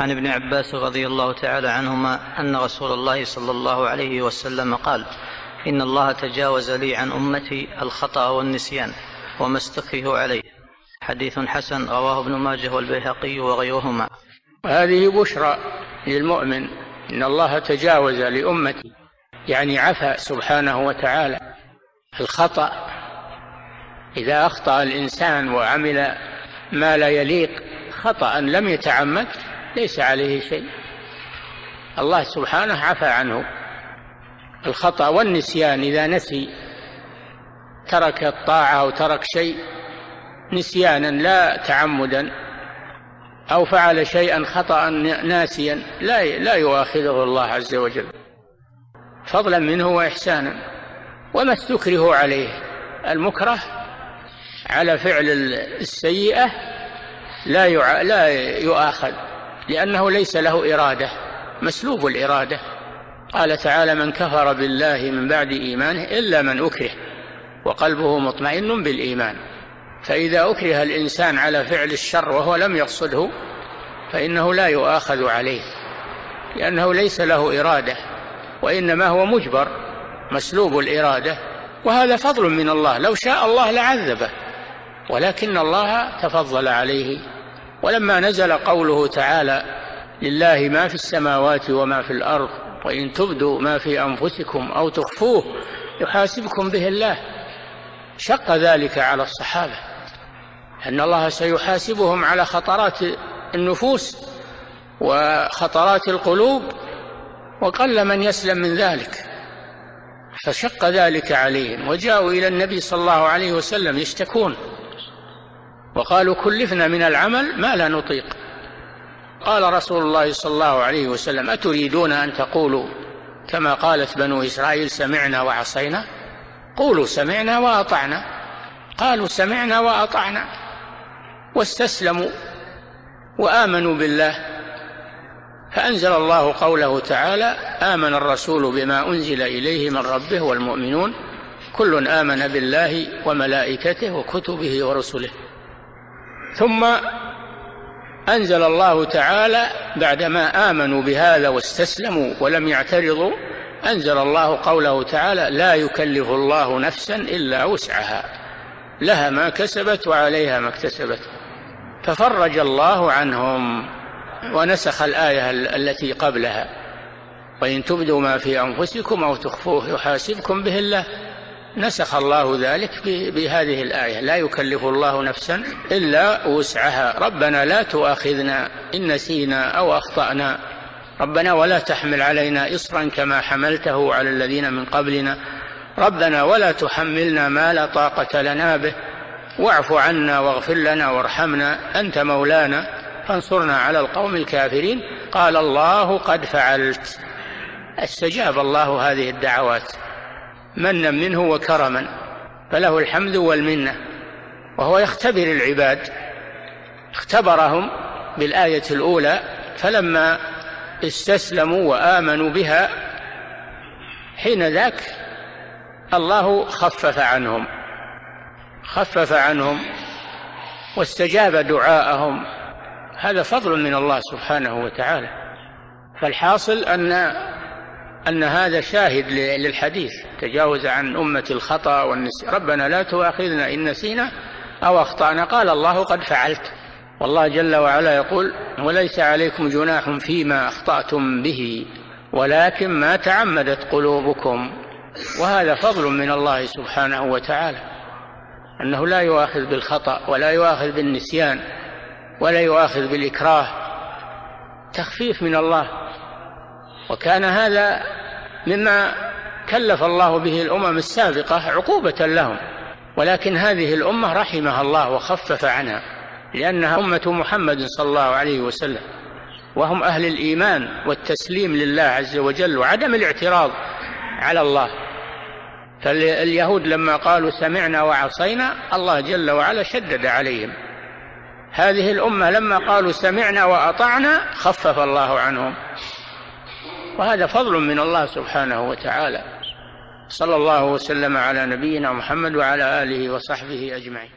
عن ابن عباس رضي الله تعالى عنهما أن رسول الله صلى الله عليه وسلم قال إن الله تجاوز لي عن أمتي الخطأ والنسيان وما استكره عليه. حديث حسن رواه ابن ماجه والبيهقي وغيرهما. هذه بشرى للمؤمن إن الله تجاوز لأمتي يعني عفى سبحانه وتعالى الخطأ. إذا أخطأ الإنسان وعمل ما لا يليق خطأ لم يتعمد ليس عليه شيء. الله سبحانه عفى عنه. الخطأ والنسيان إذا نسي ترك الطاعة أو ترك شيء نسيانا لا تعمدا أو فعل شيئا خطأ ناسيا لا لا يؤاخذه الله عز وجل. فضلا منه وإحسانا. وما استكره عليه؟ المكره على فعل السيئة لا لا يؤاخذ. لأنه ليس له إرادة مسلوب الإرادة. قال تعالى من كفر بالله من بعد إيمانه إلا من أكره وقلبه مطمئن بالإيمان. فإذا أكره الإنسان على فعل الشر وهو لم يقصده فإنه لا يؤاخذ عليه لأنه ليس له إرادة وإنما هو مجبر مسلوب الإرادة. وهذا فضل من الله لو شاء الله لعذبه ولكن الله تفضل عليه ولما نزل قوله تعالى لله ما في السماوات وما في الأرض وإن تبدوا ما في أنفسكم أو تخفوه يحاسبكم به الله. شق ذلك على الصحابة أن الله سيحاسبهم على خطرات النفوس وخطرات القلوب وقل من يسلم من ذلك. فشق ذلك عليهم وجاءوا إلى النبي صلى الله عليه وسلم يشتكون. وقالوا كلفنا من العمل ما لا نطيق. قال رسول الله صلى الله عليه وسلم أتريدون أن تقولوا كما قالت بنو إسرائيل سمعنا وعصينا؟ قولوا سمعنا وأطعنا. قالوا سمعنا وأطعنا. واستسلموا وآمنوا بالله. فأنزل الله قوله تعالى آمن الرسول بما أنزل إليه من ربه والمؤمنون. كل آمن بالله وملائكته وكتبه ورسله. ثم أنزل الله تعالى بعدما آمنوا بهذا واستسلموا ولم يعترضوا أنزل الله قوله تعالى لا يكلف الله نفسا إلا وسعها لها ما كسبت وعليها ما اكتسبت ففرج الله عنهم ونسخ الآية التي قبلها وإن تبدوا ما في أنفسكم أو تخفوه يحاسبكم به الله نسخ الله ذلك بهذه الآية. لا يكلف الله نفسا إلا وسعها. ربنا لا تؤاخذنا إن نسينا أو أخطأنا. ربنا ولا تحمل علينا إصرا كما حملته على الذين من قبلنا. ربنا ولا تحملنا ما لا طاقة لنا به. واعف عنا واغفر لنا وارحمنا. أنت مولانا. فانصرنا على القوم الكافرين. قال الله قد فعلت. استجاب الله هذه الدعوات. منا منه وكرما فله الحمد والمنة وهو يختبر العباد اختبرهم بالآية الأولى فلما استسلموا وآمنوا بها حين ذاك الله خفف عنهم خفف عنهم واستجاب دعاءهم. هذا فضل من الله سبحانه وتعالى. فالحاصل أن أن هذا شاهد للحديث تجاوز عن أمة الخطأ والنسيان ربنا لا تؤاخذنا إن نسينا أو أخطأنا قال الله قد فعلت. والله جل وعلا يقول وليس عليكم جناح فيما أخطأتم به ولكن ما تعمدت قلوبكم. وهذا فضل من الله سبحانه وتعالى أنه لا يؤاخذ بالخطأ ولا يؤاخذ بالنسيان ولا يؤاخذ بالإكراه. تخفيف من الله وكان هذا مما كلف الله به الأمم السابقة عقوبة لهم ولكن هذه الأمة رحمها الله وخفف عنها لأنها أمة محمد صلى الله عليه وسلم وهم أهل الإيمان والتسليم لله عز وجل وعدم الاعتراض على الله. فاليهود لما قالوا سمعنا وعصينا الله جل وعلا شدد عليهم. هذه الأمة لما قالوا سمعنا وأطعنا خفف الله عنهم. وهذا فضل من الله سبحانه وتعالى. صلى الله وسلم على نبينا محمد وعلى آله وصحبه أجمعين.